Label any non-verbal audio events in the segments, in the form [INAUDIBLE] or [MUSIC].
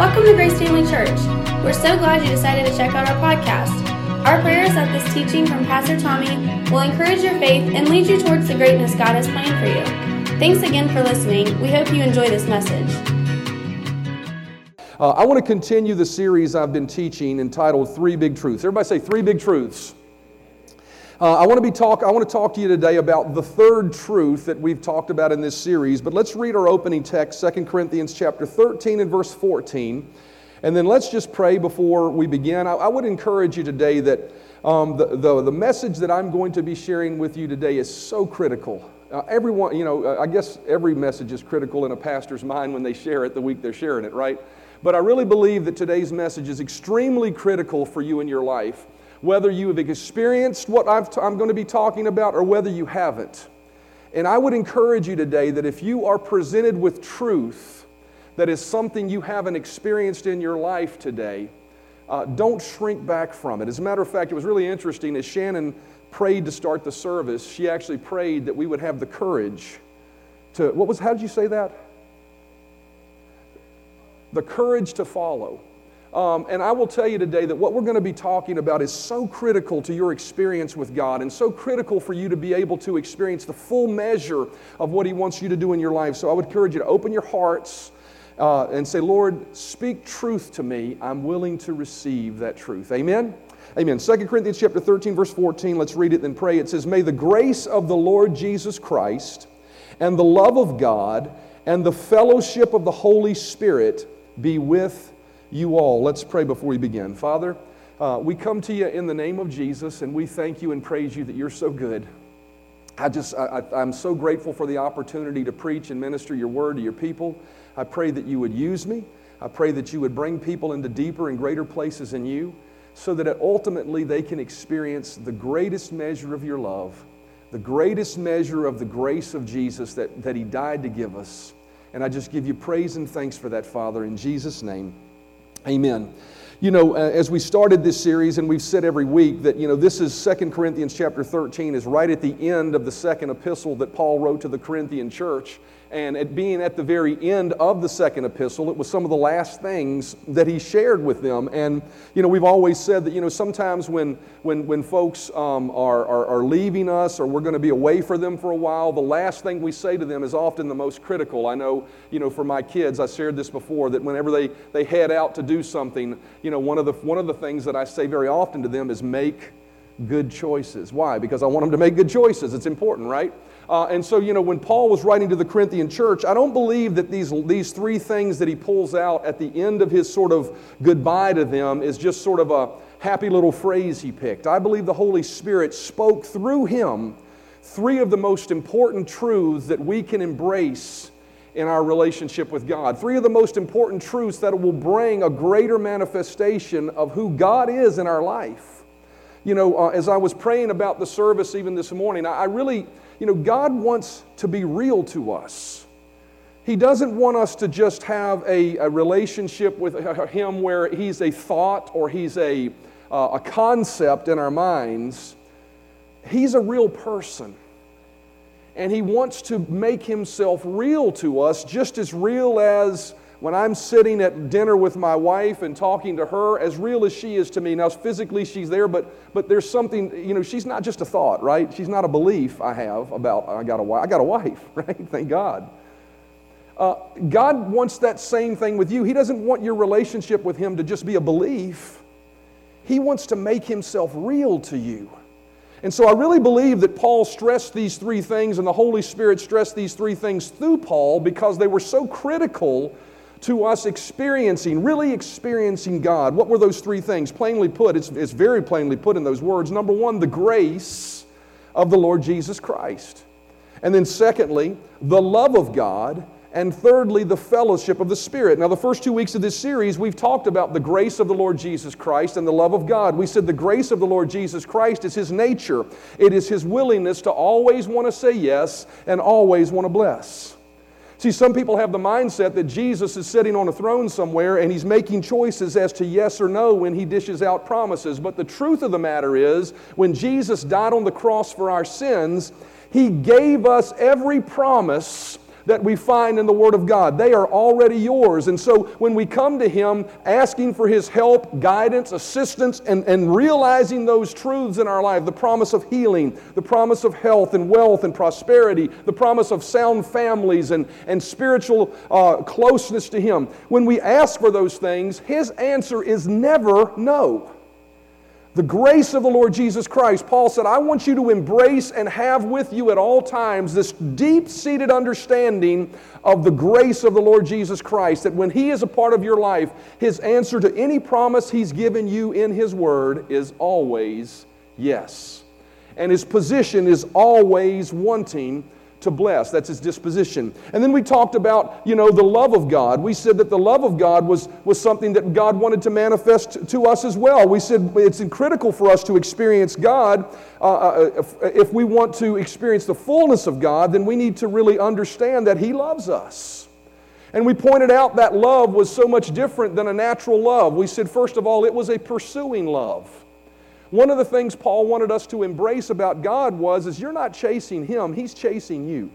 Welcome to Grace Family Church. We're so glad you decided to check out our podcast. Our prayer is that this teaching from Pastor Tommy will encourage your faith and lead you towards the greatness God has planned for you. Thanks again for listening. We hope you enjoy this message. Uh, I want to continue the series I've been teaching entitled Three Big Truths. Everybody say Three Big Truths. Uh, I want to be talk. I want to talk to you today about the third truth that we've talked about in this series. But let's read our opening text, 2 Corinthians chapter 13 and verse 14, and then let's just pray before we begin. I, I would encourage you today that um, the, the, the message that I'm going to be sharing with you today is so critical. Uh, everyone, you know, uh, I guess every message is critical in a pastor's mind when they share it the week they're sharing it, right? But I really believe that today's message is extremely critical for you in your life whether you have experienced what i am going to be talking about or whether you haven't. And I would encourage you today that if you are presented with truth that is something you haven't experienced in your life today, uh, don't shrink back from it. As a matter of fact, it was really interesting as Shannon prayed to start the service, she actually prayed that we would have the courage to, what was, how did you say that? The courage to follow. Um, and I will tell you today that what we're going to be talking about is so critical to your experience with God and so critical for you to be able to experience the full measure of what He wants you to do in your life. So I would encourage you to open your hearts uh, and say, Lord, speak truth to me. I'm willing to receive that truth. Amen? Amen. 2 Corinthians chapter 13, verse 14. Let's read it and pray. It says, May the grace of the Lord Jesus Christ and the love of God and the fellowship of the Holy Spirit be with you all. Let's pray before we begin. Father, uh, we come to you in the name of Jesus and we thank you and praise you that you're so good. I just, I, I'm so grateful for the opportunity to preach and minister your word to your people. I pray that you would use me. I pray that you would bring people into deeper and greater places in you so that ultimately they can experience the greatest measure of your love, the greatest measure of the grace of Jesus that, that he died to give us. And I just give you praise and thanks for that, Father, in Jesus' name. Amen. You know, uh, as we started this series, and we've said every week that, you know, this is Second Corinthians chapter 13 is right at the end of the second epistle that Paul wrote to the Corinthian church. And at being at the very end of the second epistle, it was some of the last things that he shared with them. And, you know, we've always said that, you know, sometimes when, when, when folks um, are, are, are leaving us or we're going to be away for them for a while, the last thing we say to them is often the most critical. I know, you know, for my kids, I shared this before, that whenever they, they head out to do something, you know, one of, the, one of the things that I say very often to them is make good choices. Why? Because I want them to make good choices. It's important, right? Uh, and so, you know, when Paul was writing to the Corinthian church, I don't believe that these, these three things that he pulls out at the end of his sort of goodbye to them is just sort of a happy little phrase he picked. I believe the Holy Spirit spoke through him three of the most important truths that we can embrace in our relationship with God. Three of the most important truths that will bring a greater manifestation of who God is in our life. You know, uh, as I was praying about the service even this morning, I, I really you know, God wants to be real to us. He doesn't want us to just have a, a relationship with [LAUGHS] Him where He's a thought or He's a, uh, a concept in our minds. He's a real person. And He wants to make Himself real to us, just as real as when I'm sitting at dinner with my wife and talking to her, as real as she is to me, now physically she's there, but, but there's something, you know, she's not just a thought, right? She's not a belief I have about, I got a wife, I got a wife, [LAUGHS] right? Thank God. Uh, God wants that same thing with you. He doesn't want your relationship with Him to just be a belief, He wants to make Himself real to you. And so I really believe that Paul stressed these three things and the Holy Spirit stressed these three things through Paul because they were so critical to us experiencing, really experiencing God. What were those three things? Plainly put, it's, it's very plainly put in those words. Number one, the grace of the Lord Jesus Christ. And then, secondly, the love of God. And thirdly, the fellowship of the Spirit. Now, the first two weeks of this series, we've talked about the grace of the Lord Jesus Christ and the love of God. We said the grace of the Lord Jesus Christ is His nature, it is His willingness to always want to say yes and always want to bless. See, some people have the mindset that Jesus is sitting on a throne somewhere and he's making choices as to yes or no when he dishes out promises. But the truth of the matter is, when Jesus died on the cross for our sins, he gave us every promise that we find in the Word of God. They are already yours. And so when we come to Him asking for His help, guidance, assistance, and, and realizing those truths in our life the promise of healing, the promise of health and wealth and prosperity, the promise of sound families and, and spiritual uh, closeness to Him when we ask for those things, His answer is never no. The grace of the Lord Jesus Christ, Paul said, I want you to embrace and have with you at all times this deep seated understanding of the grace of the Lord Jesus Christ. That when He is a part of your life, His answer to any promise He's given you in His Word is always yes. And His position is always wanting to bless. That's his disposition. And then we talked about, you know, the love of God. We said that the love of God was, was something that God wanted to manifest to us as well. We said it's critical for us to experience God. Uh, uh, if, if we want to experience the fullness of God, then we need to really understand that He loves us. And we pointed out that love was so much different than a natural love. We said, first of all, it was a pursuing love. One of the things Paul wanted us to embrace about God was is you're not chasing him, he's chasing you.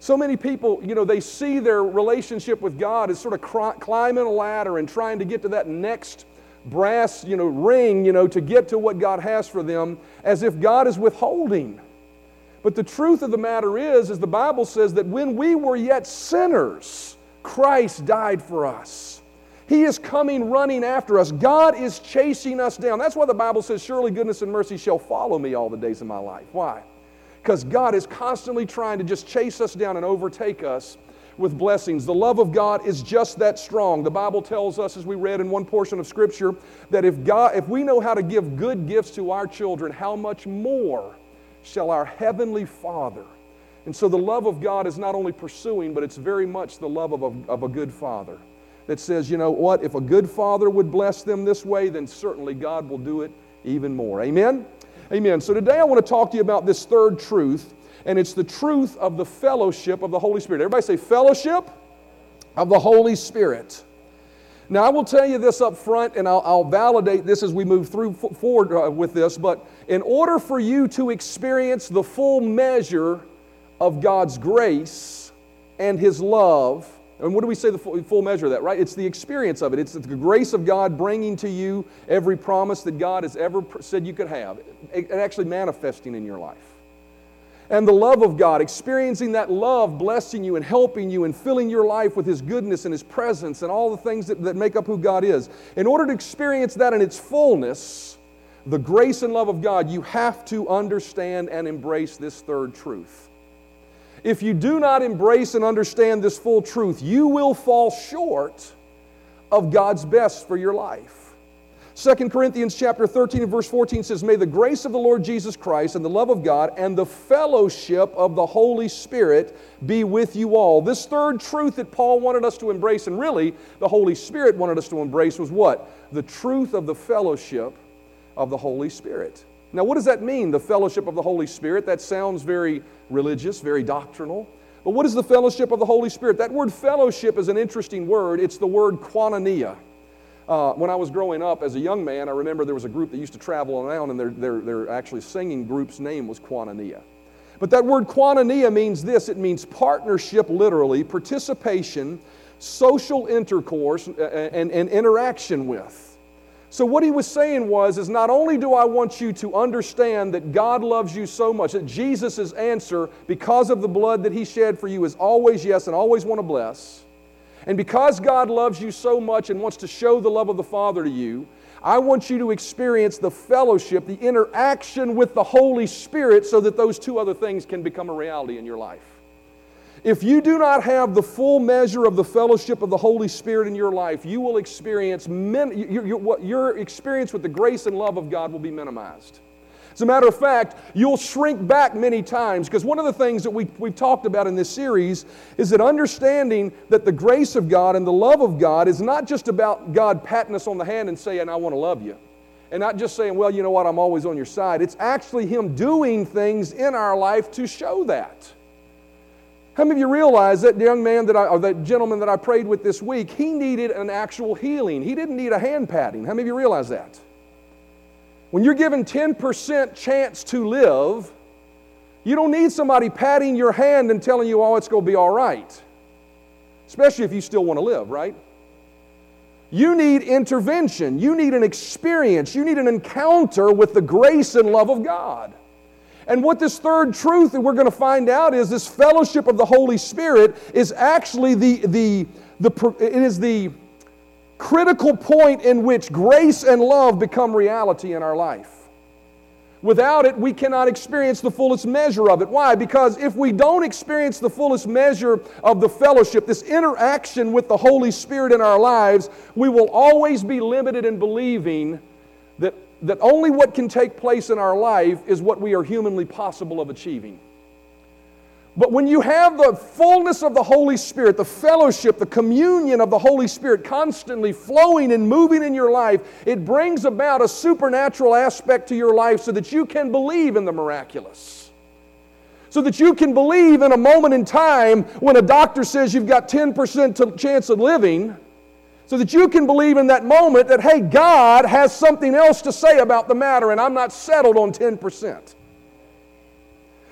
So many people, you know, they see their relationship with God as sort of climbing a ladder and trying to get to that next brass, you know, ring, you know, to get to what God has for them as if God is withholding. But the truth of the matter is, is the Bible says that when we were yet sinners, Christ died for us. He is coming running after us. God is chasing us down. That's why the Bible says, Surely goodness and mercy shall follow me all the days of my life. Why? Because God is constantly trying to just chase us down and overtake us with blessings. The love of God is just that strong. The Bible tells us, as we read in one portion of Scripture, that if, God, if we know how to give good gifts to our children, how much more shall our Heavenly Father? And so the love of God is not only pursuing, but it's very much the love of a, of a good Father that says, you know what, if a good father would bless them this way, then certainly God will do it even more. Amen? Amen. So today I want to talk to you about this third truth, and it's the truth of the fellowship of the Holy Spirit. Everybody say, fellowship of the Holy Spirit. Now, I will tell you this up front, and I'll, I'll validate this as we move through forward uh, with this. But in order for you to experience the full measure of God's grace and His love, and what do we say the full, measure of that, right? It's the experience of it. It's the grace of God bringing to you every promise that God has ever said you could have, and actually manifesting in your life. And the love of God, experiencing that love, blessing you and helping you and filling your life with His goodness and His presence and all the things that, that make up who God is. In order to experience that in its fullness, the grace and love of God, you have to understand and embrace this third truth. If you do not embrace and understand this full truth, you will fall short of God's best for your life. 2 Corinthians chapter 13 and verse 14 says, May the grace of the Lord Jesus Christ and the love of God and the fellowship of the Holy Spirit be with you all. This third truth that Paul wanted us to embrace, and really the Holy Spirit wanted us to embrace, was what? The truth of the fellowship of the Holy Spirit. Now, what does that mean, the fellowship of the Holy Spirit? That sounds very religious, very doctrinal. But what is the fellowship of the Holy Spirit? That word fellowship is an interesting word. It's the word koinonia. Uh, when I was growing up as a young man, I remember there was a group that used to travel around, and their, their, their actually singing group's name was koinonia. But that word koinonia means this it means partnership, literally, participation, social intercourse, and, and, and interaction with. So, what he was saying was, is not only do I want you to understand that God loves you so much, that Jesus' answer, because of the blood that he shed for you, is always yes and always want to bless. And because God loves you so much and wants to show the love of the Father to you, I want you to experience the fellowship, the interaction with the Holy Spirit, so that those two other things can become a reality in your life. If you do not have the full measure of the fellowship of the Holy Spirit in your life, you will experience, min, your, your, your experience with the grace and love of God will be minimized. As a matter of fact, you'll shrink back many times because one of the things that we, we've talked about in this series is that understanding that the grace of God and the love of God is not just about God patting us on the hand and saying, I want to love you. And not just saying, well, you know what, I'm always on your side. It's actually Him doing things in our life to show that. How many of you realize that young man that I, or that gentleman that I prayed with this week, he needed an actual healing. He didn't need a hand patting. How many of you realize that? When you're given 10% chance to live, You don't need somebody patting your hand and telling you, oh, it's going to be all right. Especially if you still want to live, right? You need intervention. You need an experience. You need an encounter with the grace and love of God. And what this third truth that we're going to find out is this fellowship of the Holy Spirit is actually the, the, the, it is the critical point in which grace and love become reality in our life. Without it, we cannot experience the fullest measure of it. Why? Because if we don't experience the fullest measure of the fellowship, this interaction with the Holy Spirit in our lives, we will always be limited in believing that, that only what can take place in our life is what we are humanly possible of achieving. But when you have the fullness of the Holy Spirit, the fellowship, the communion of the Holy Spirit constantly flowing and moving in your life, it brings about a supernatural aspect to your life so that you can believe in the miraculous. So that you can believe in a moment in time when a doctor says you've got 10% chance of living, so that you can believe in that moment that, hey, God has something else to say about the matter and I'm not settled on 10%.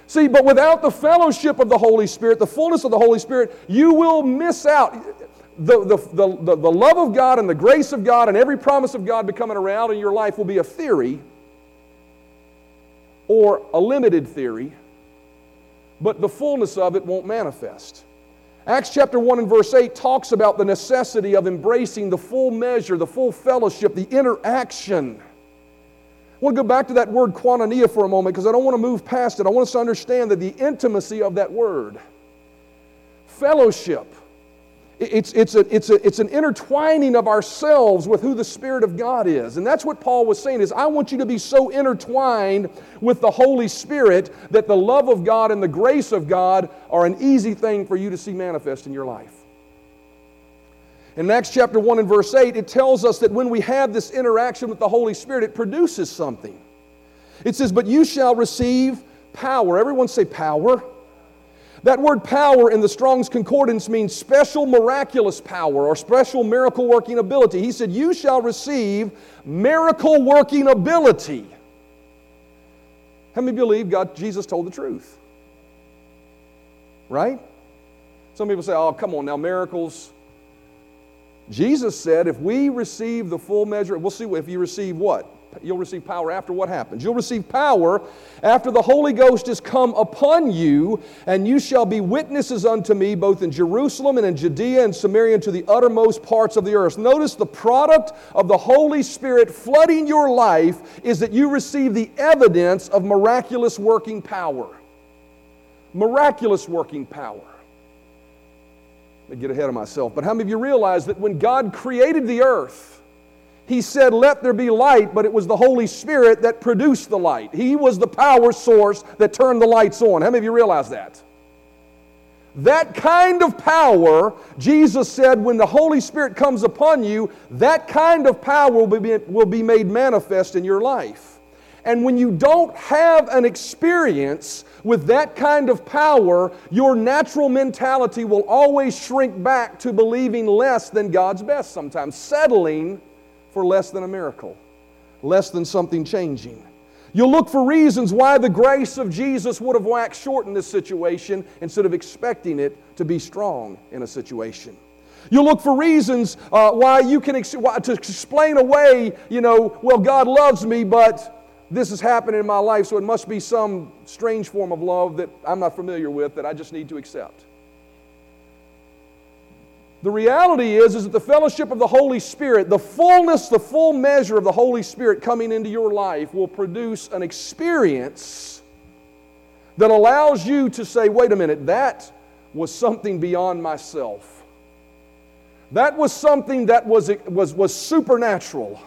See, but without the fellowship of the Holy Spirit, the fullness of the Holy Spirit, you will miss out. The, the, the, the, the love of God and the grace of God and every promise of God becoming a reality in your life will be a theory or a limited theory, but the fullness of it won't manifest. Acts chapter 1 and verse 8 talks about the necessity of embracing the full measure, the full fellowship, the interaction I want to go back to that word koinonia for a moment because I don't want to move past it. I want us to understand that the intimacy of that word, fellowship, it's, it's, a, it's, a, it's an intertwining of ourselves with who the Spirit of God is. And that's what Paul was saying is, I want you to be so intertwined with the Holy Spirit that the love of God and the grace of God are an easy thing for you to see manifest in your life. In Acts chapter 1 and verse 8, it tells us that when we have this interaction with the Holy Spirit, it produces something. It says, But you shall receive power. Everyone say power. That word power in the Strong's Concordance means special miraculous power or special miracle working ability. He said, You shall receive miracle working ability. How many believe God, Jesus told the truth? Right? Some people say, Oh, come on now, miracles. Jesus said, if we receive the full measure, we'll see if you receive what? You'll receive power after what happens? You'll receive power after the Holy Ghost has come upon you, and you shall be witnesses unto me both in Jerusalem and in Judea and Samaria and to the uttermost parts of the earth. Notice the product of the Holy Spirit flooding your life is that you receive the evidence of miraculous working power. Miraculous working power. Let me get ahead of myself. But how many of you realize that when God created the earth, He said, Let there be light, but it was the Holy Spirit that produced the light. He was the power source that turned the lights on. How many of you realize that? That kind of power, Jesus said, when the Holy Spirit comes upon you, that kind of power will be, will be made manifest in your life. And when you don't have an experience with that kind of power, your natural mentality will always shrink back to believing less than God's best sometimes, settling for less than a miracle, less than something changing. You'll look for reasons why the grace of Jesus would have waxed short in this situation instead of expecting it to be strong in a situation. You'll look for reasons uh, why you can ex- why, to explain away, you know, well, God loves me, but this is happening in my life, so it must be some strange form of love that I'm not familiar with that I just need to accept. The reality is, is that the fellowship of the Holy Spirit, the fullness, the full measure of the Holy Spirit coming into your life will produce an experience that allows you to say, wait a minute, that was something beyond myself. That was something that was, was, was supernatural.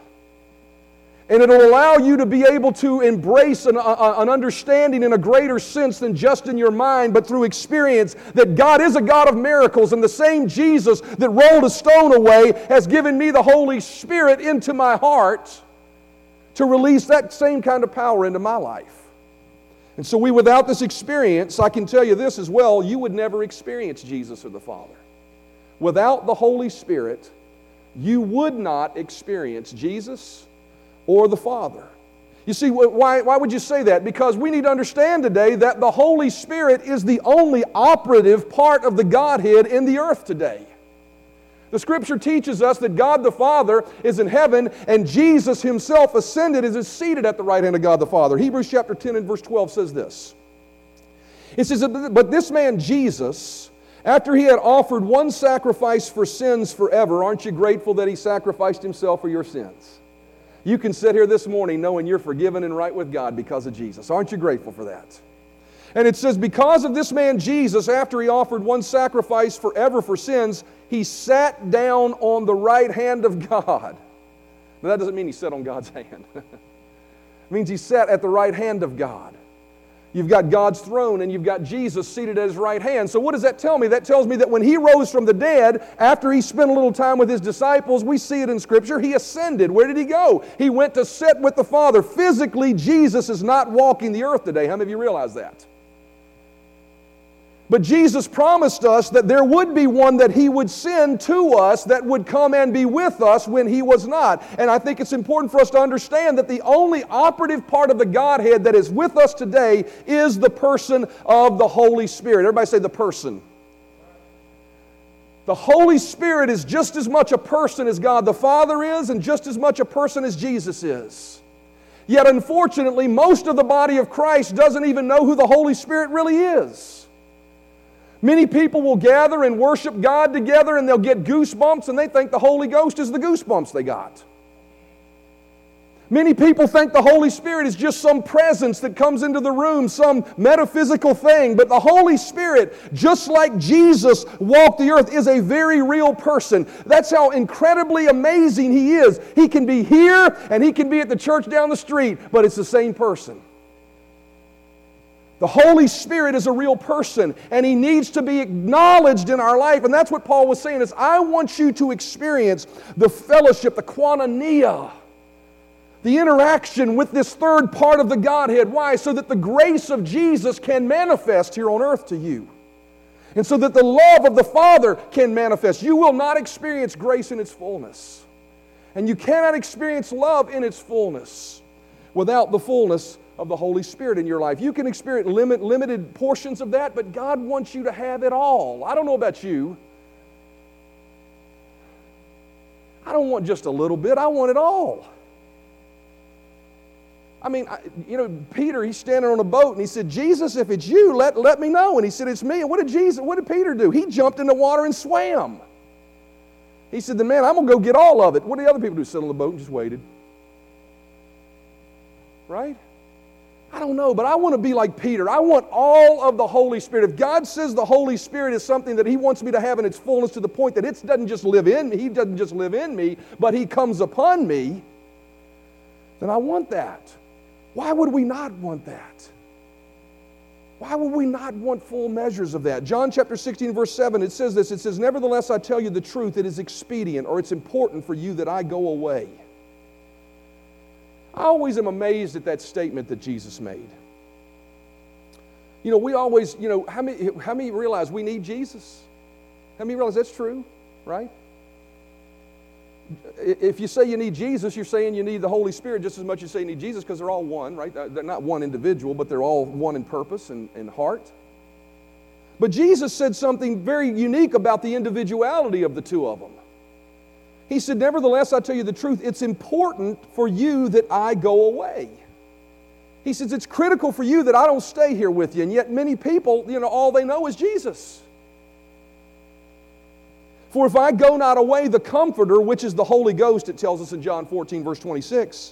And it'll allow you to be able to embrace an, an, understanding in a greater sense than just in your mind, but through experience that God is a God of miracles. And the same Jesus that rolled a stone away has given me the Holy Spirit into my heart to release that same kind of power into my life. And so, we, without this experience, I can tell you this as well you would never experience Jesus or the Father. Without the Holy Spirit, you would not experience Jesus or the Father. You see, why, why would you say that? Because we need to understand today that the Holy Spirit is the only operative part of the Godhead in the earth today. The scripture teaches us that God the Father is in heaven and Jesus himself ascended and is seated at the right hand of God the Father. Hebrews chapter 10 and verse 12 says this. It says, But this man Jesus, after he had offered one sacrifice for sins forever, aren't you grateful that he sacrificed himself for your sins? You can sit here this morning knowing you're forgiven and right with God because of Jesus. Aren't you grateful for that? And it says, Because of this man Jesus, after he offered one sacrifice forever for sins, he sat down on the right hand of God. Now, that doesn't mean he sat on God's [LAUGHS] hand, it means he sat at the right hand of God. You've got God's throne and you've got Jesus seated at his right hand. So, what does that tell me? That tells me that when he rose from the dead, after he spent a little time with his disciples, we see it in Scripture, he ascended. Where did he go? He went to sit with the Father. Physically, Jesus is not walking the earth today. How many of you realize that? But Jesus promised us that there would be one that He would send to us that would come and be with us when He was not. And I think it's important for us to understand that the only operative part of the Godhead that is with us today is the person of the Holy Spirit. Everybody say the person. The Holy Spirit is just as much a person as God the Father is, and just as much a person as Jesus is. Yet, unfortunately, most of the body of Christ doesn't even know who the Holy Spirit really is. Many people will gather and worship God together and they'll get goosebumps and they think the Holy Ghost is the goosebumps they got. Many people think the Holy Spirit is just some presence that comes into the room, some metaphysical thing. But the Holy Spirit, just like Jesus walked the earth, is a very real person. That's how incredibly amazing He is. He can be here and He can be at the church down the street, but it's the same person. The Holy Spirit is a real person and he needs to be acknowledged in our life. And that's what Paul was saying is I want you to experience the fellowship, the koinonia, the interaction with this third part of the Godhead. Why? So that the grace of Jesus can manifest here on earth to you. And so that the love of the Father can manifest. You will not experience grace in its fullness. And you cannot experience love in its fullness without the fullness of the Holy Spirit in your life. You can experience limit, limited portions of that, but God wants you to have it all. I don't know about you. I don't want just a little bit, I want it all. I mean, I, you know, Peter, he's standing on a boat and he said, Jesus, if it's you, let, let me know. And he said, It's me. And what did Jesus, what did Peter do? He jumped in the water and swam. He said, Then man, I'm gonna go get all of it. What did the other people do? Sit on the boat and just waited. Right? I don't know, but I want to be like Peter. I want all of the Holy Spirit. If God says the Holy Spirit is something that He wants me to have in its fullness to the point that it doesn't just live in me, He doesn't just live in me, but He comes upon me, then I want that. Why would we not want that? Why would we not want full measures of that? John chapter 16, verse 7, it says this It says, Nevertheless, I tell you the truth, it is expedient or it's important for you that I go away. I always am amazed at that statement that Jesus made. You know, we always, you know, how many, how many realize we need Jesus? How many realize that's true, right? If you say you need Jesus, you're saying you need the Holy Spirit just as much as you say you need Jesus because they're all one, right? They're not one individual, but they're all one in purpose and, and heart. But Jesus said something very unique about the individuality of the two of them. He said, Nevertheless, I tell you the truth, it's important for you that I go away. He says, It's critical for you that I don't stay here with you. And yet, many people, you know, all they know is Jesus. For if I go not away, the Comforter, which is the Holy Ghost, it tells us in John 14, verse 26,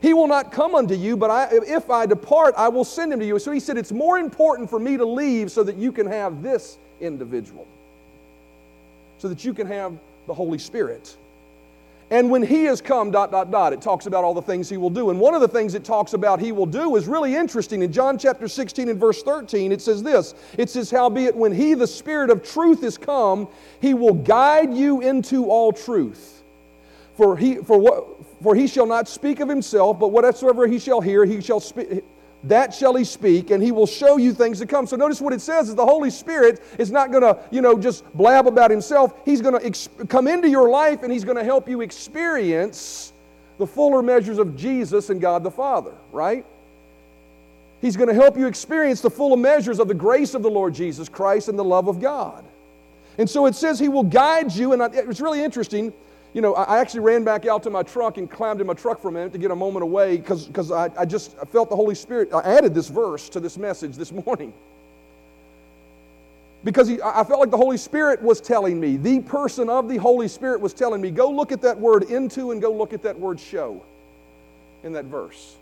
he will not come unto you, but I, if I depart, I will send him to you. So he said, It's more important for me to leave so that you can have this individual, so that you can have the Holy Spirit. And when he has come, dot, dot, dot, it talks about all the things he will do. And one of the things it talks about he will do is really interesting. In John chapter 16 and verse 13, it says this It says, Howbeit, when he, the Spirit of truth, is come, he will guide you into all truth. For he, for what, for he shall not speak of himself, but whatsoever he shall hear, he shall speak that shall he speak, and he will show you things to come. So notice what it says is the Holy Spirit is not going to, you know, just blab about himself. He's going to ex- come into your life and he's going to help you experience the fuller measures of Jesus and God the Father, right? He's going to help you experience the fuller measures of the grace of the Lord Jesus Christ and the love of God. And so it says He will guide you, and it's really interesting. You know, I actually ran back out to my truck and climbed in my truck for a minute to get a moment away because I, I just felt the Holy Spirit. I added this verse to this message this morning because he, I felt like the Holy Spirit was telling me, the person of the Holy Spirit was telling me, go look at that word into and go look at that word show in that verse.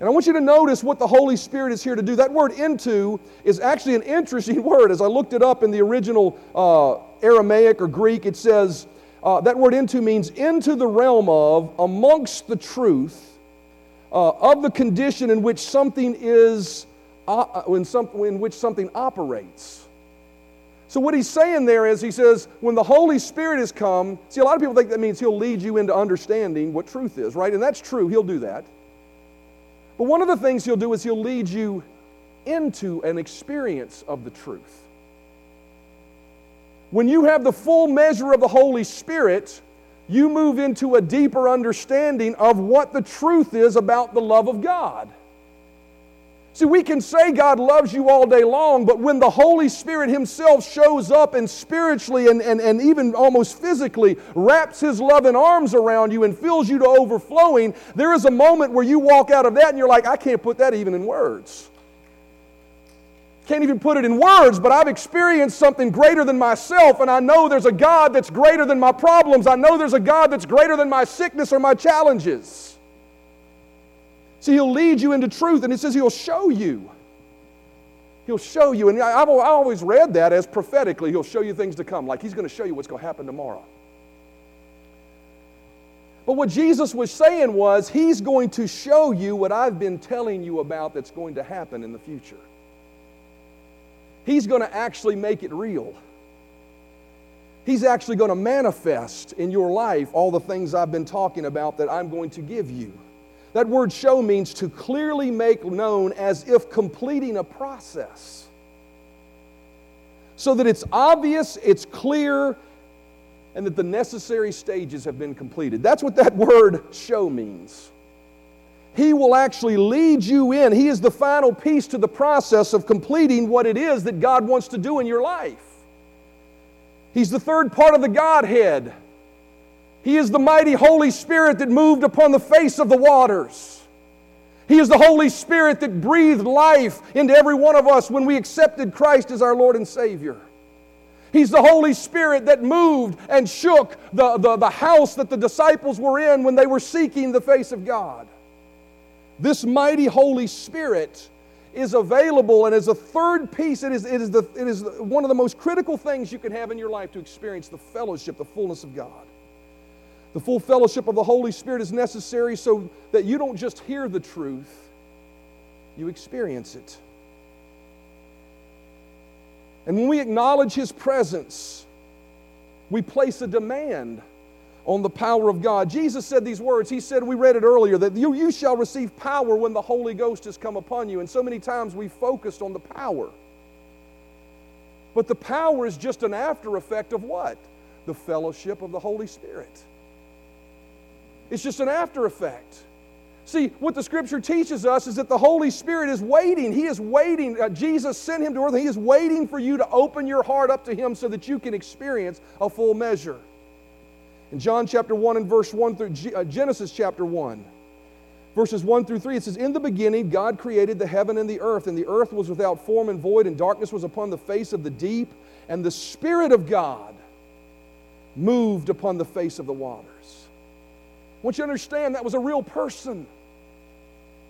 And I want you to notice what the Holy Spirit is here to do. That word into is actually an interesting [LAUGHS] word. As I looked it up in the original uh, Aramaic or Greek, it says uh, that word into means into the realm of, amongst the truth, uh, of the condition in which something is uh, in, some, in which something operates. So, what he's saying there is, he says, when the Holy Spirit has come, see, a lot of people think that means he'll lead you into understanding what truth is, right? And that's true, he'll do that. But one of the things he'll do is he'll lead you into an experience of the truth. When you have the full measure of the Holy Spirit, you move into a deeper understanding of what the truth is about the love of God. See, we can say God loves you all day long, but when the Holy Spirit Himself shows up and spiritually and, and, and even almost physically wraps His loving arms around you and fills you to overflowing, there is a moment where you walk out of that and you're like, I can't put that even in words. Can't even put it in words, but I've experienced something greater than myself, and I know there's a God that's greater than my problems. I know there's a God that's greater than my sickness or my challenges. See, he'll lead you into truth, and He says he'll show you. He'll show you. And I've, always read that as prophetically, he'll show you things to come, like he's going to show you what's going to happen tomorrow. But what Jesus was saying was, he's going to show you what I've been telling you about that's going to happen in the future. He's going to actually make it real. He's actually going to manifest in your life all the things I've been talking about that I'm going to give you. That word show means to clearly make known as if completing a process. So that it's obvious, it's clear, and that the necessary stages have been completed. That's what that [LAUGHS] word show means. He will actually lead you in. He is the final piece to the process of completing what it is that God wants to do in your life. He's the third part of the Godhead. He is the mighty Holy Spirit that moved upon the face of the waters. He is the Holy Spirit that breathed life into every one of us when we accepted Christ as our Lord and Savior. He's the Holy Spirit that moved and shook the, the, the house that the disciples were in when they were seeking the face of God. This mighty Holy Spirit is available and as a third piece, it is, it, is the, it is one of the most critical things you can have in your life to experience the fellowship, the fullness of God. The full fellowship of the Holy Spirit is necessary so that you don't just hear the truth, you experience it. And when we acknowledge His presence, we place a demand on the power of God. Jesus said these words. He said, we read it earlier, that you, you shall receive power when the Holy Ghost has come upon you. And so many times we focused on the power. But the power is just an after effect of what? The fellowship of the Holy Spirit. It's just an after effect. See, what the scripture teaches us is that the Holy Spirit is waiting. He is waiting. Uh, Jesus sent him to earth. He is waiting for you to open your heart up to him so that you can experience a full measure. In John chapter 1 and verse 1 through G- uh, Genesis chapter 1, verses 1 through 3, it says, In the beginning, God created the heaven and the earth, and the earth was without form and void, and darkness was upon the face of the deep, and the Spirit of God moved upon the face of the waters. I want you to understand that was a real person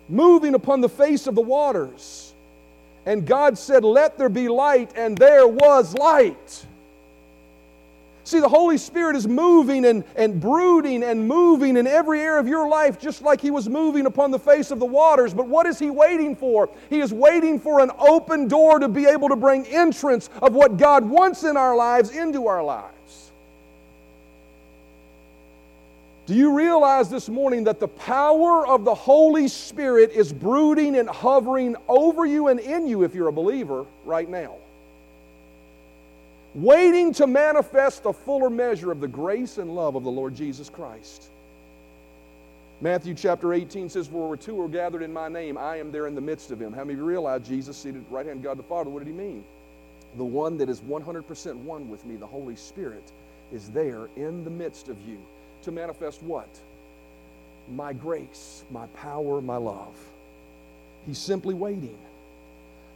moving upon the face of the waters. And God said, Let there be light, and there was light. See, the Holy Spirit is moving and, and brooding and moving in every area of your life, just like He was moving upon the face of the waters. But what is He waiting for? He is waiting for an open door to be able to bring entrance of what God wants in our lives into our lives. Do you realize this morning that the power of the Holy Spirit is brooding and hovering over you and in you if you're a believer right now? Waiting to manifest a fuller measure of the grace and love of the Lord Jesus Christ. Matthew chapter 18 says, For where two are gathered in my name, I am there in the midst of them. How many of you realize Jesus seated at the right hand God the Father? What did he mean? The one that is 100% one with me, the Holy Spirit, is there in the midst of you to manifest what? My grace, my power, my love. He's simply waiting,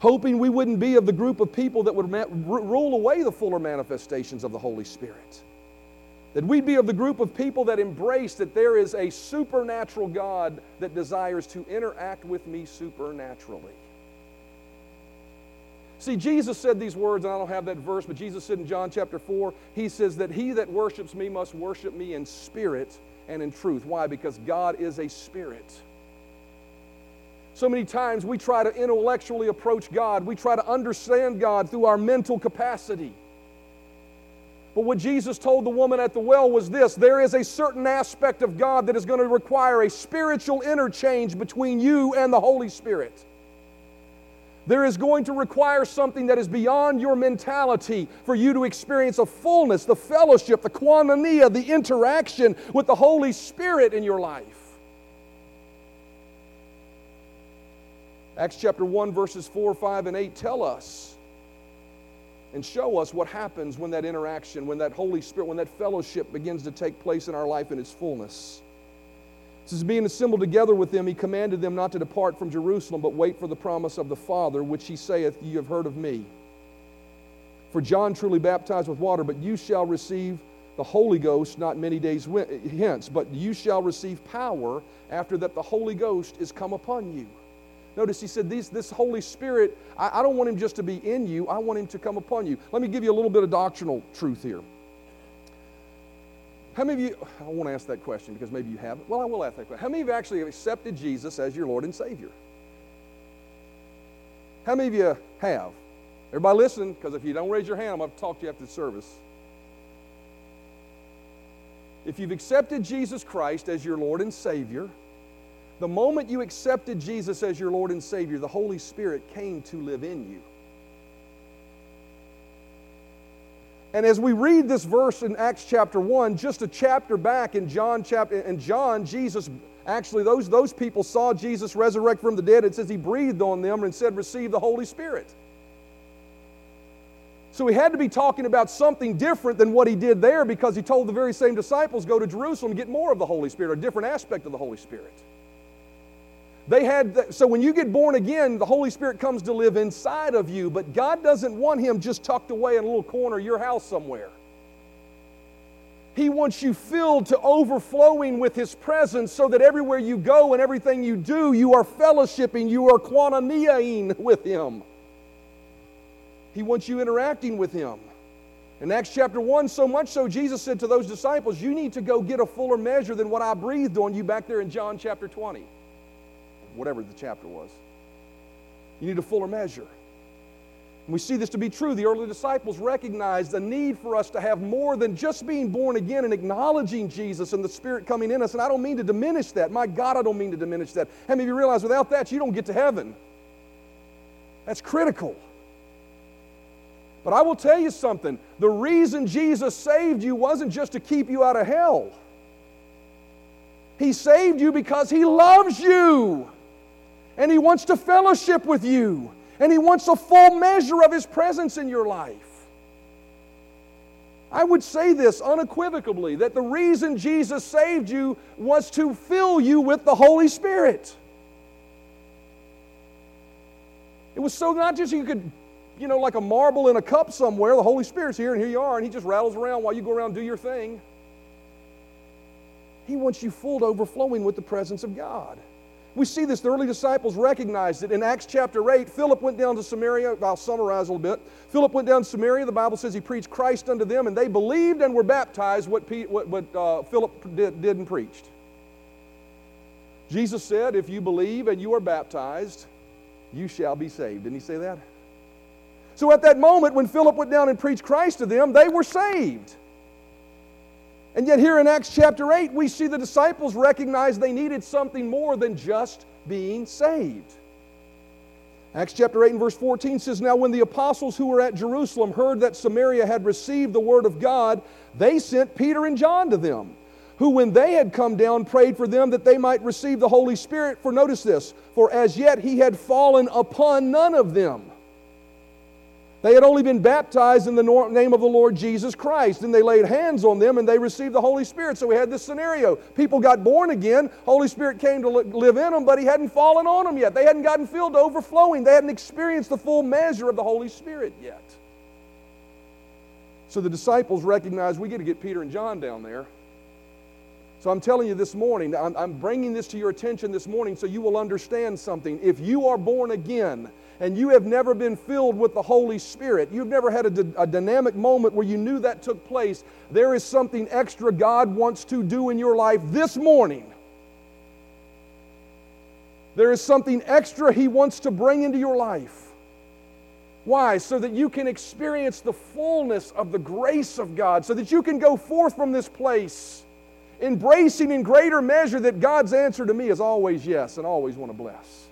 hoping we wouldn't be of the group of people that would rule away the fuller manifestations of the Holy Spirit. That we'd be of the group of people that embrace that there is a supernatural God that desires to interact with me supernaturally. See, Jesus said these words, and I don't have that verse, but Jesus said in John chapter 4, He says that he that worships me must worship me in spirit and in truth. Why? Because God is a spirit. So many times we try to intellectually approach God, we try to understand God through our mental capacity. But what Jesus told the woman at the well was this there is a certain aspect of God that is going to require a spiritual interchange between you and the Holy Spirit. There is going to require something that is beyond your mentality for you to experience a fullness, the fellowship, the koinonia, the interaction with the Holy Spirit in your life. Acts chapter 1, verses 4, 5, and 8 tell us and show us what happens when that interaction, when that Holy Spirit, when that fellowship begins to take place in our life in its fullness. It says, being assembled together with them, he commanded them not to depart from Jerusalem, but wait for the promise of the Father, which he saith, Ye have heard of me. For John truly baptized with water, but you shall receive the Holy Ghost not many days hence, but you shall receive power after that the Holy Ghost is come upon you. Notice he said, These, This Holy Spirit, I, I don't want him just to be in you, I want him to come upon you. Let me give you a little bit of doctrinal truth here. How many of you, I won't ask that question because maybe you haven't. Well, I will ask that question. How many of you actually have accepted Jesus as your Lord and Savior? How many of you have? Everybody listen, because if you don't raise your hand, I'm going to talk to you after the service. If you've accepted Jesus Christ as your Lord and Savior, the moment you accepted Jesus as your Lord and Savior, the Holy Spirit came to live in you. And as we read this verse in Acts chapter 1, just a chapter back in John chapter and John, Jesus actually those, those people saw Jesus resurrect from the dead. It says he breathed on them and said, Receive the Holy Spirit. So he had to be talking about something different than what he did there because he told the very same disciples, Go to Jerusalem and get more of the Holy Spirit, a different aspect of the Holy Spirit. They had, so when you get born again, the Holy Spirit comes to live inside of you, but God doesn't want Him just tucked away in a little corner of your house somewhere. He wants you filled to overflowing with His presence so that everywhere you go and everything you do, you are fellowshipping, you are koinoniaing with Him. He wants you interacting with Him. In Acts chapter 1, so much so, Jesus said to those disciples, You need to go get a fuller measure than what I breathed on you back there in John chapter 20 whatever the chapter was. You need a fuller measure. And we see this to be true. The early disciples recognized the need for us to have more than just being born again and acknowledging Jesus and the Spirit coming in us. And I don't mean to diminish that. My God, I don't mean to diminish that. How many of you realize without that, you don't get to heaven? That's critical. But I will tell you something the reason Jesus saved you wasn't just to keep you out of hell, He saved you because He loves you and He wants to fellowship with you, and He wants a full measure of His presence in your life. I would say this unequivocally that the reason Jesus saved you was to fill you with the Holy Spirit. It was so not just you could, you know, like a marble in a cup somewhere, the Holy Spirit's here and here you are, and He just rattles around while you go around and do your thing. He wants you full to overflowing with the presence of God. We see this, the early disciples recognized it. In Acts chapter 8, Philip went down to Samaria. I'll summarize a little bit. Philip went down to Samaria. The Bible says he preached Christ unto them, and they believed and were baptized what, what, what uh, Philip did, did and preached. Jesus said, If you believe and you are baptized, you shall be saved. Didn't he say that? So at that moment, when Philip went down and preached Christ to them, they were saved. And yet, here in Acts chapter 8, we see the disciples recognize they needed something more than just being saved. Acts chapter 8 and verse 14 says, Now when the apostles who were at Jerusalem heard that Samaria had received the word of God, they sent Peter and John to them. who, when they had come down, prayed for them that they might receive the Holy Spirit. For notice this, for as yet he had fallen upon none of them. They had only been baptized in the name of the Lord Jesus Christ, and they laid hands on them and they received the Holy Spirit. So we had this scenario. People got born again, Holy Spirit came to live in them, but he hadn't fallen on them yet. They hadn't gotten filled to overflowing, they hadn't experienced the full measure of the Holy Spirit yet. So the disciples recognized we got to get Peter and John down there. So I'm telling you this morning, I'm, I'm, bringing this to your attention this morning so you will understand something. If you are born again and you have never been filled with the Holy Spirit, you've never had a, a dynamic moment where you knew that took place, there is something extra God wants to do in your life this morning. There is something extra He wants to bring into your life. Why? So that you can experience the fullness of the grace of God, so that you can go forth from this place embracing in greater measure that God's answer to me is always yes and always want to bless.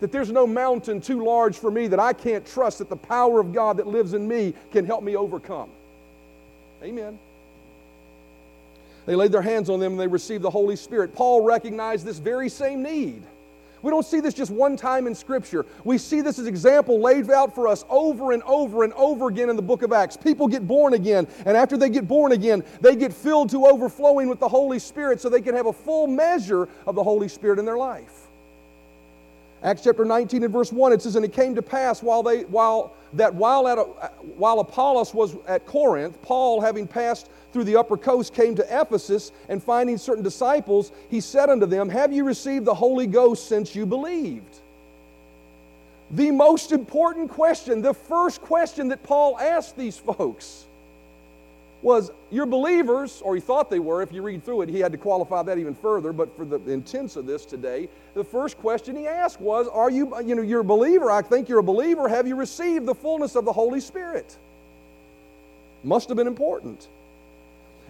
That there's no mountain too large for me that I can't trust that the power of God that lives in me can help me overcome. Amen. They laid their hands on them and they received the Holy Spirit. Paul recognized this very same need. We don't see this just one time in Scripture. We see this as example laid out for us over and over and over again in the book of Acts. People get born again, and after they get born again, they get filled to overflowing with the Holy Spirit so they can have a full measure of the Holy Spirit in their life. Acts chapter 19 and verse 1, it says, And it came to pass while they while that while at while Apollos was at Corinth, Paul, having passed through the upper coast, came to Ephesus, and finding certain disciples, he said unto them, Have you received the Holy Ghost since you believed? The most important question, the first question that Paul asked these folks was you're believers, or he thought they were. If you read through it, he had to qualify that even further. But for the intents of this today, the first question he asked was, Are you, you know, you're a believer? I think you're a believer. Have you received the fullness of the Holy Spirit? Must have been important.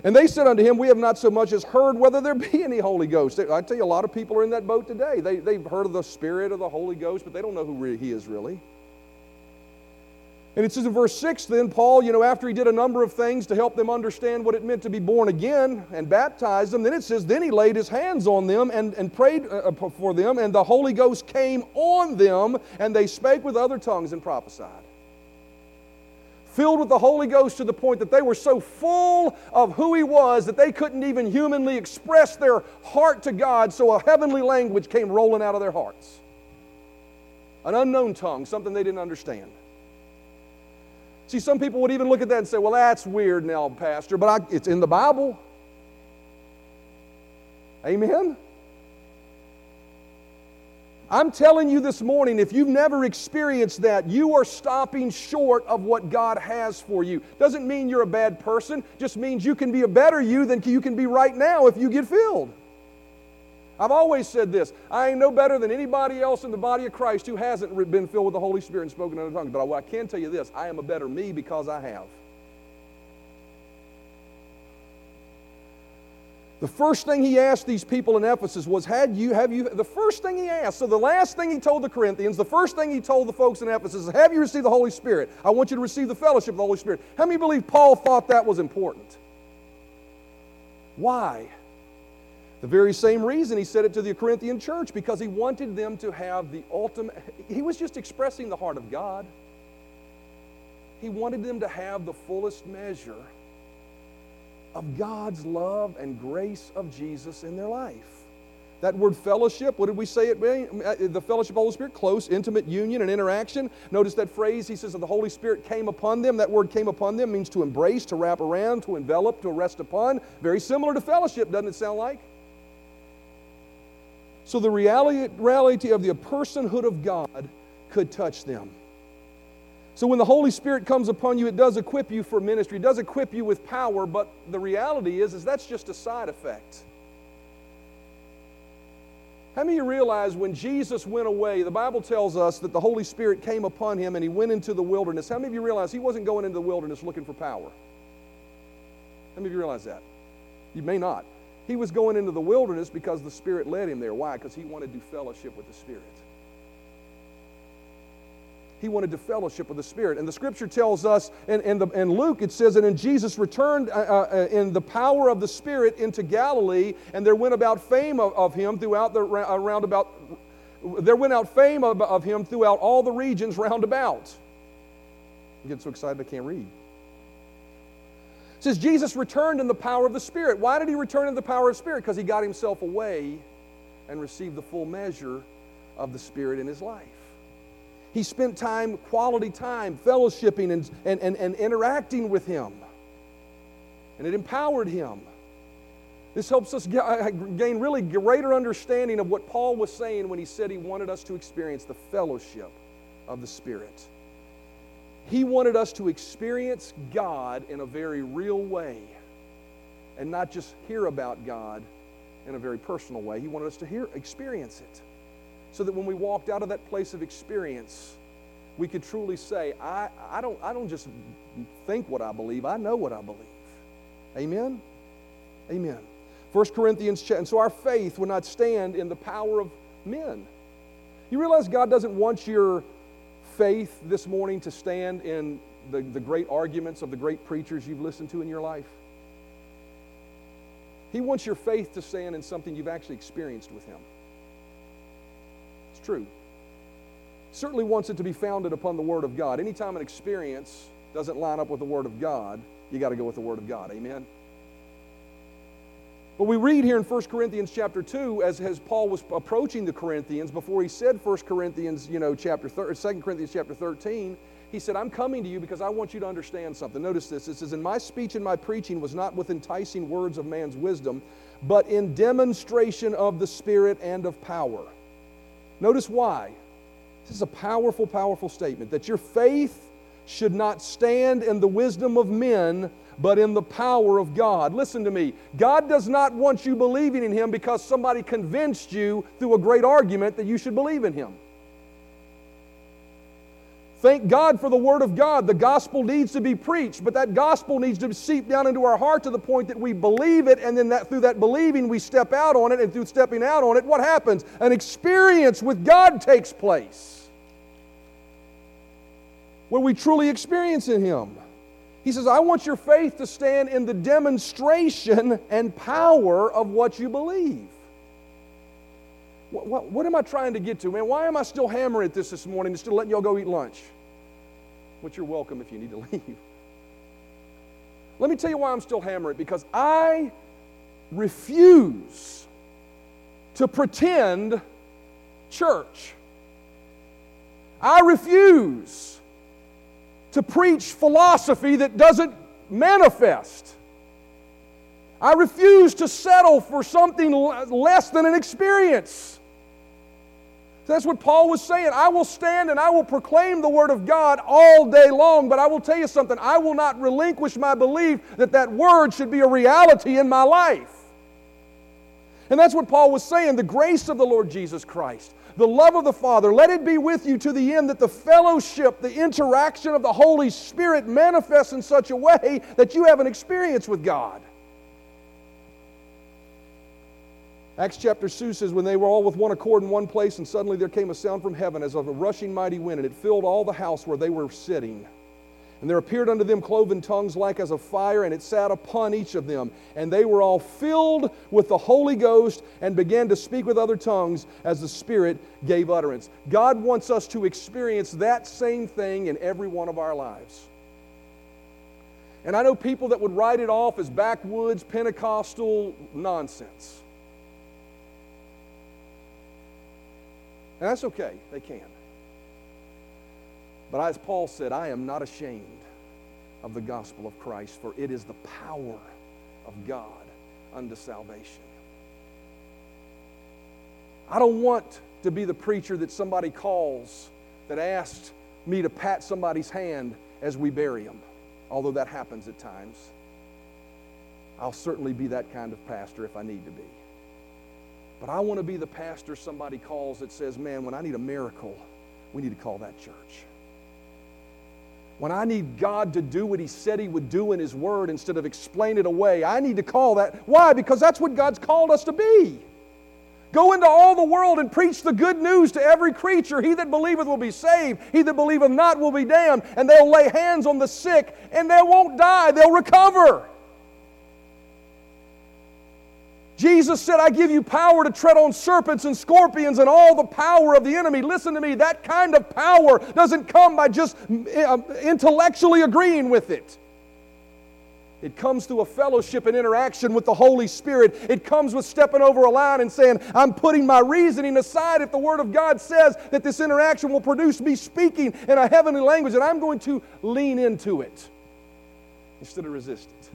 And they said unto him, We have not so much as heard whether there be any Holy Ghost. I tell you, a lot of people are in that boat today. They, they've heard of the Spirit of the Holy Ghost, but they don't know who he is really. And it says in verse 6 then, Paul, you know, after he did a number of things to help them understand what it meant to be born again and baptized them, then it says, then he laid his hands on them and, and prayed uh, uh for them, and the Holy Ghost came on them, and they spake with other tongues and prophesied. Filled with the Holy Ghost to the point that they were so full of who he was that they couldn't even humanly express their heart to God, so a heavenly language came rolling out of their hearts. An unknown tongue, something they didn't understand. See, some people would even look at that and say, well, that's weird now, Pastor, but I, it's in the Bible. Amen? I'm telling you this morning, if you've never experienced that, you are stopping short of what God has for you. Doesn't mean you're a bad person, just means you can be a better you than you can be right now if you get filled. I've always said this I ain't no better than anybody else in the body of Christ who hasn't been filled with the Holy Spirit and spoken in other tongues. But I, I can tell you this I am a better me because I have. The first thing he asked these people in Ephesus was, Had you, have you, the first thing he asked, so the last thing he told the Corinthians, the first thing he told the folks in Ephesus is, Have you received the Holy Spirit? I want you to receive the fellowship of the Holy Spirit. How many believe Paul thought that was important? Why? The very same reason he said it to the Corinthian church, because he wanted them to have the ultimate, he was just expressing the heart of God. He wanted them to have the fullest measure of God's love and grace of Jesus in their life. That word fellowship, what did we say it mean? Uh, the fellowship of the Holy Spirit, close, intimate union and interaction. Notice that phrase, he says that the Holy Spirit came upon them. That word came upon them means to embrace, to wrap around, to envelop, to rest upon. Very similar to fellowship, doesn't it sound like? So the reality, of the personhood of God could touch them. So when the Holy Spirit comes upon you, it does equip you for ministry, it does equip you with power, but the reality is, is that's just a side effect. How many of you realize when Jesus went away, the Bible tells us that the Holy Spirit came upon him and he went into the wilderness? How many of you realize he wasn't going into the wilderness looking for power? How many of you realize that? You may not. He was going into the wilderness because the Spirit led him there. Why? Because he wanted to do fellowship with the Spirit. He wanted to fellowship with the Spirit. And the scripture tells us in, in, the, in Luke, it says, in Jesus returned uh, uh, in the power of the Spirit into Galilee, and there went about fame of, of him throughout the around about, there went out fame of, of him throughout all the regions round about. I'm getting so excited I can't read. It says Jesus returned in the power of the Spirit. Why did he return in the power of the Spirit? Because he got himself away and received the full measure of the Spirit in his life. He spent time, quality time, fellowshipping and, and, and, and interacting with him. And it empowered him. This helps us uh, gain really greater understanding of what Paul was saying when he said he wanted us to experience the fellowship of the Spirit. He wanted us to experience God in a very real way and not just hear about God in a very personal way. He wanted us to hear, experience it. So that when we walked out of that place of experience, we could truly say, I, I, don't, I don't just think what I believe, I know what I believe. Amen? Amen. 1 Corinthians, chapter. and so our faith would not stand in the power of men. You realize God doesn't want your faith this morning to stand in the, the great arguments of the great preachers you've listened to in your life? He wants your faith to stand in something you've actually experienced with Him. It's true. Certainly wants it to be founded upon the Word of God. Anytime an experience doesn't line up with the Word of God, you got to go with the Word of God. Amen. But we read here in 1 Corinthians chapter 2, as, as Paul was approaching the Corinthians, before he said 1 Corinthians, you know, chapter 2 Corinthians chapter 13, he said, I'm coming to you because I want you to understand something. Notice this. It says, And my speech and my preaching was not with enticing words of man's wisdom, but in demonstration of the Spirit and of power. Notice why. This is a powerful, powerful statement that your faith should not stand in the wisdom of men, but in the power of God. Listen to me. God does not want you believing in Him because somebody convinced you through a great argument that you should believe in Him. Thank God for the Word of God. The gospel needs to be preached, but that gospel needs to seep down into our heart to the point that we believe it, and then that, through that believing, we step out on it, and through stepping out on it, what happens? An experience with God takes place where we truly experience in Him. He says, I want your faith to stand in the demonstration and power of what you believe. What, what, what, am I trying to get to, man? Why am I still hammering at this this morning instead of letting y'all go eat lunch? Which you're welcome if you need to [LAUGHS] leave. Let me tell you why I'm still hammering because I refuse to pretend church. I refuse to preach philosophy that doesn't manifest. I refuse to settle for something less than an experience. That's what Paul was saying. I will stand and I will proclaim the Word of God all day long, but I will tell you something. I will not relinquish my belief that that Word should be a reality in my life. And that's what Paul was saying the grace of the Lord Jesus Christ, the love of the Father, let it be with you to the end that the fellowship, the interaction of the Holy Spirit manifests in such a way that you have an experience with God. Acts chapter 2 says, When they were all with one accord in one place, and suddenly there came a sound from heaven as of a rushing mighty wind, and it filled all the house where they were sitting. And there appeared unto them cloven tongues like as of fire, and it sat upon each of them. And they were all filled with the Holy Ghost and began to speak with other tongues as the Spirit gave utterance. God wants us to experience that same thing in every one of our lives. And I know people that would write it off as backwoods Pentecostal nonsense. And that's okay, they can. But as Paul said, I am not ashamed of the gospel of Christ, for it is the power of God unto salvation. I don't want to be the preacher that somebody calls that asks me to pat somebody's hand as we bury them, although that happens at times. I'll certainly be that kind of pastor if I need to be. But I want to be the pastor somebody calls that says, man, when I need a miracle, we need to call that church. When I need God to do what He said He would do in His Word instead of explain it away, I need to call that. Why? Because that's what God's called us to be. Go into all the world and preach the good news to every creature. He that believeth will be saved, he that believeth not will be damned. And they'll lay hands on the sick and they won't die, they'll recover. Jesus said, I give you power to tread on serpents and scorpions and all the power of the enemy. Listen to me, that kind of power doesn't come by just uh, intellectually agreeing with it. It comes through a fellowship and interaction with the Holy Spirit. It comes with stepping over a line and saying, I'm putting my reasoning aside if the Word of God says that this interaction will produce me speaking in a heavenly language, and I'm going to lean into it instead of resist it.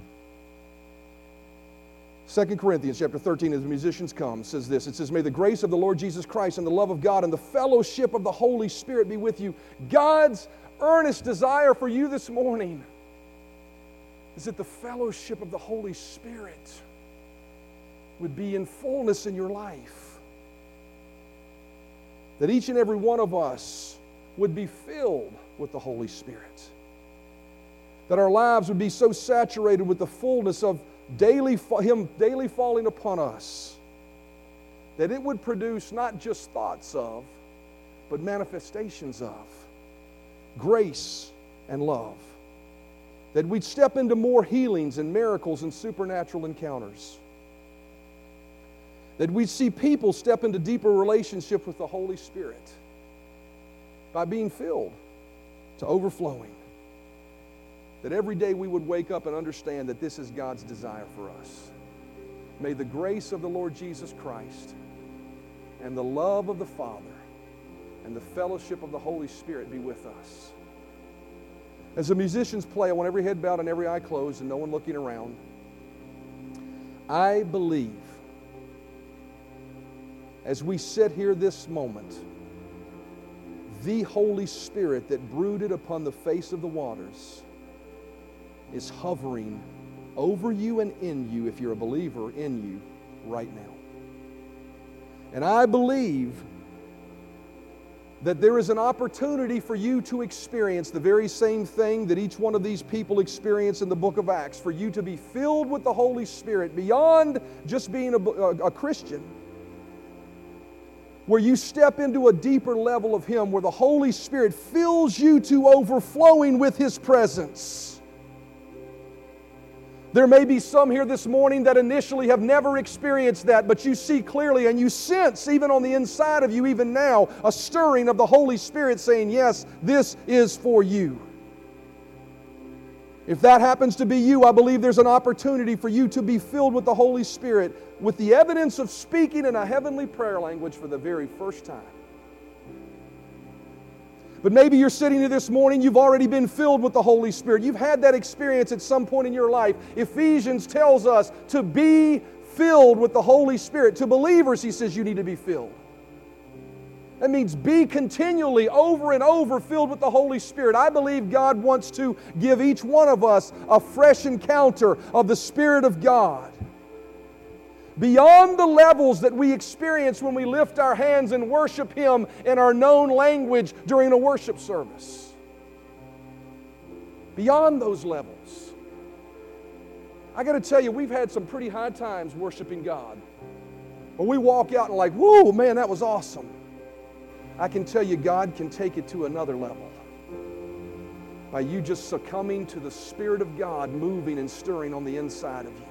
2 Corinthians chapter 13, as the musicians come, says this. It says, May the grace of the Lord Jesus Christ and the love of God and the fellowship of the Holy Spirit be with you. God's earnest desire for you this morning is that the fellowship of the Holy Spirit would be in fullness in your life. That each and every one of us would be filled with the Holy Spirit. That our lives would be so saturated with the fullness of daily, for Him daily falling upon us, that it would produce not just thoughts of, but manifestations of grace and love. That we'd step into more healings and miracles and supernatural encounters. That we'd see people step into deeper relationship with the Holy Spirit by being filled to overflowing that every day we would wake up and understand that this is God's desire for us. May the grace of the Lord Jesus Christ and the love of the Father and the fellowship of the Holy Spirit be with us. As the musicians play, I want every head bowed and every eye closed and no one looking around. I believe as we sit here this moment, the Holy Spirit that brooded upon the face of the waters is hovering over you and in you, if you're a believer, in you right now. And I believe that there is an opportunity for you to experience the very same thing that each one of these people experienced in the book of Acts, for you to be filled with the Holy Spirit beyond just being a, a, a Christian where you step into a deeper level of Him, where the Holy Spirit fills you to overflowing with His presence. There may be some here this morning that initially have never experienced that, but you see clearly and you sense, even on the inside of you, even now, a stirring of the Holy Spirit saying, Yes, this is for you. If that happens to be you, I believe there's an opportunity for you to be filled with the Holy Spirit with the evidence of speaking in a heavenly prayer language for the very first time. But maybe you're sitting here this morning, you've already been filled with the Holy Spirit. You've had that experience at some point in your life. Ephesians tells us to be filled with the Holy Spirit. To believers, he says you need to be filled. That means be continually over and over filled with the Holy Spirit. I believe God wants to give each one of us a fresh encounter of the Spirit of God beyond the levels that we experience when we lift our hands and worship Him in our known language during a worship service. Beyond those levels. I got to tell you, we've had some pretty high times worshiping God. When we walk out and like, whoa, man, that was awesome. I can tell you, God can take it to another level by you just succumbing to the Spirit of God moving and stirring on the inside of you.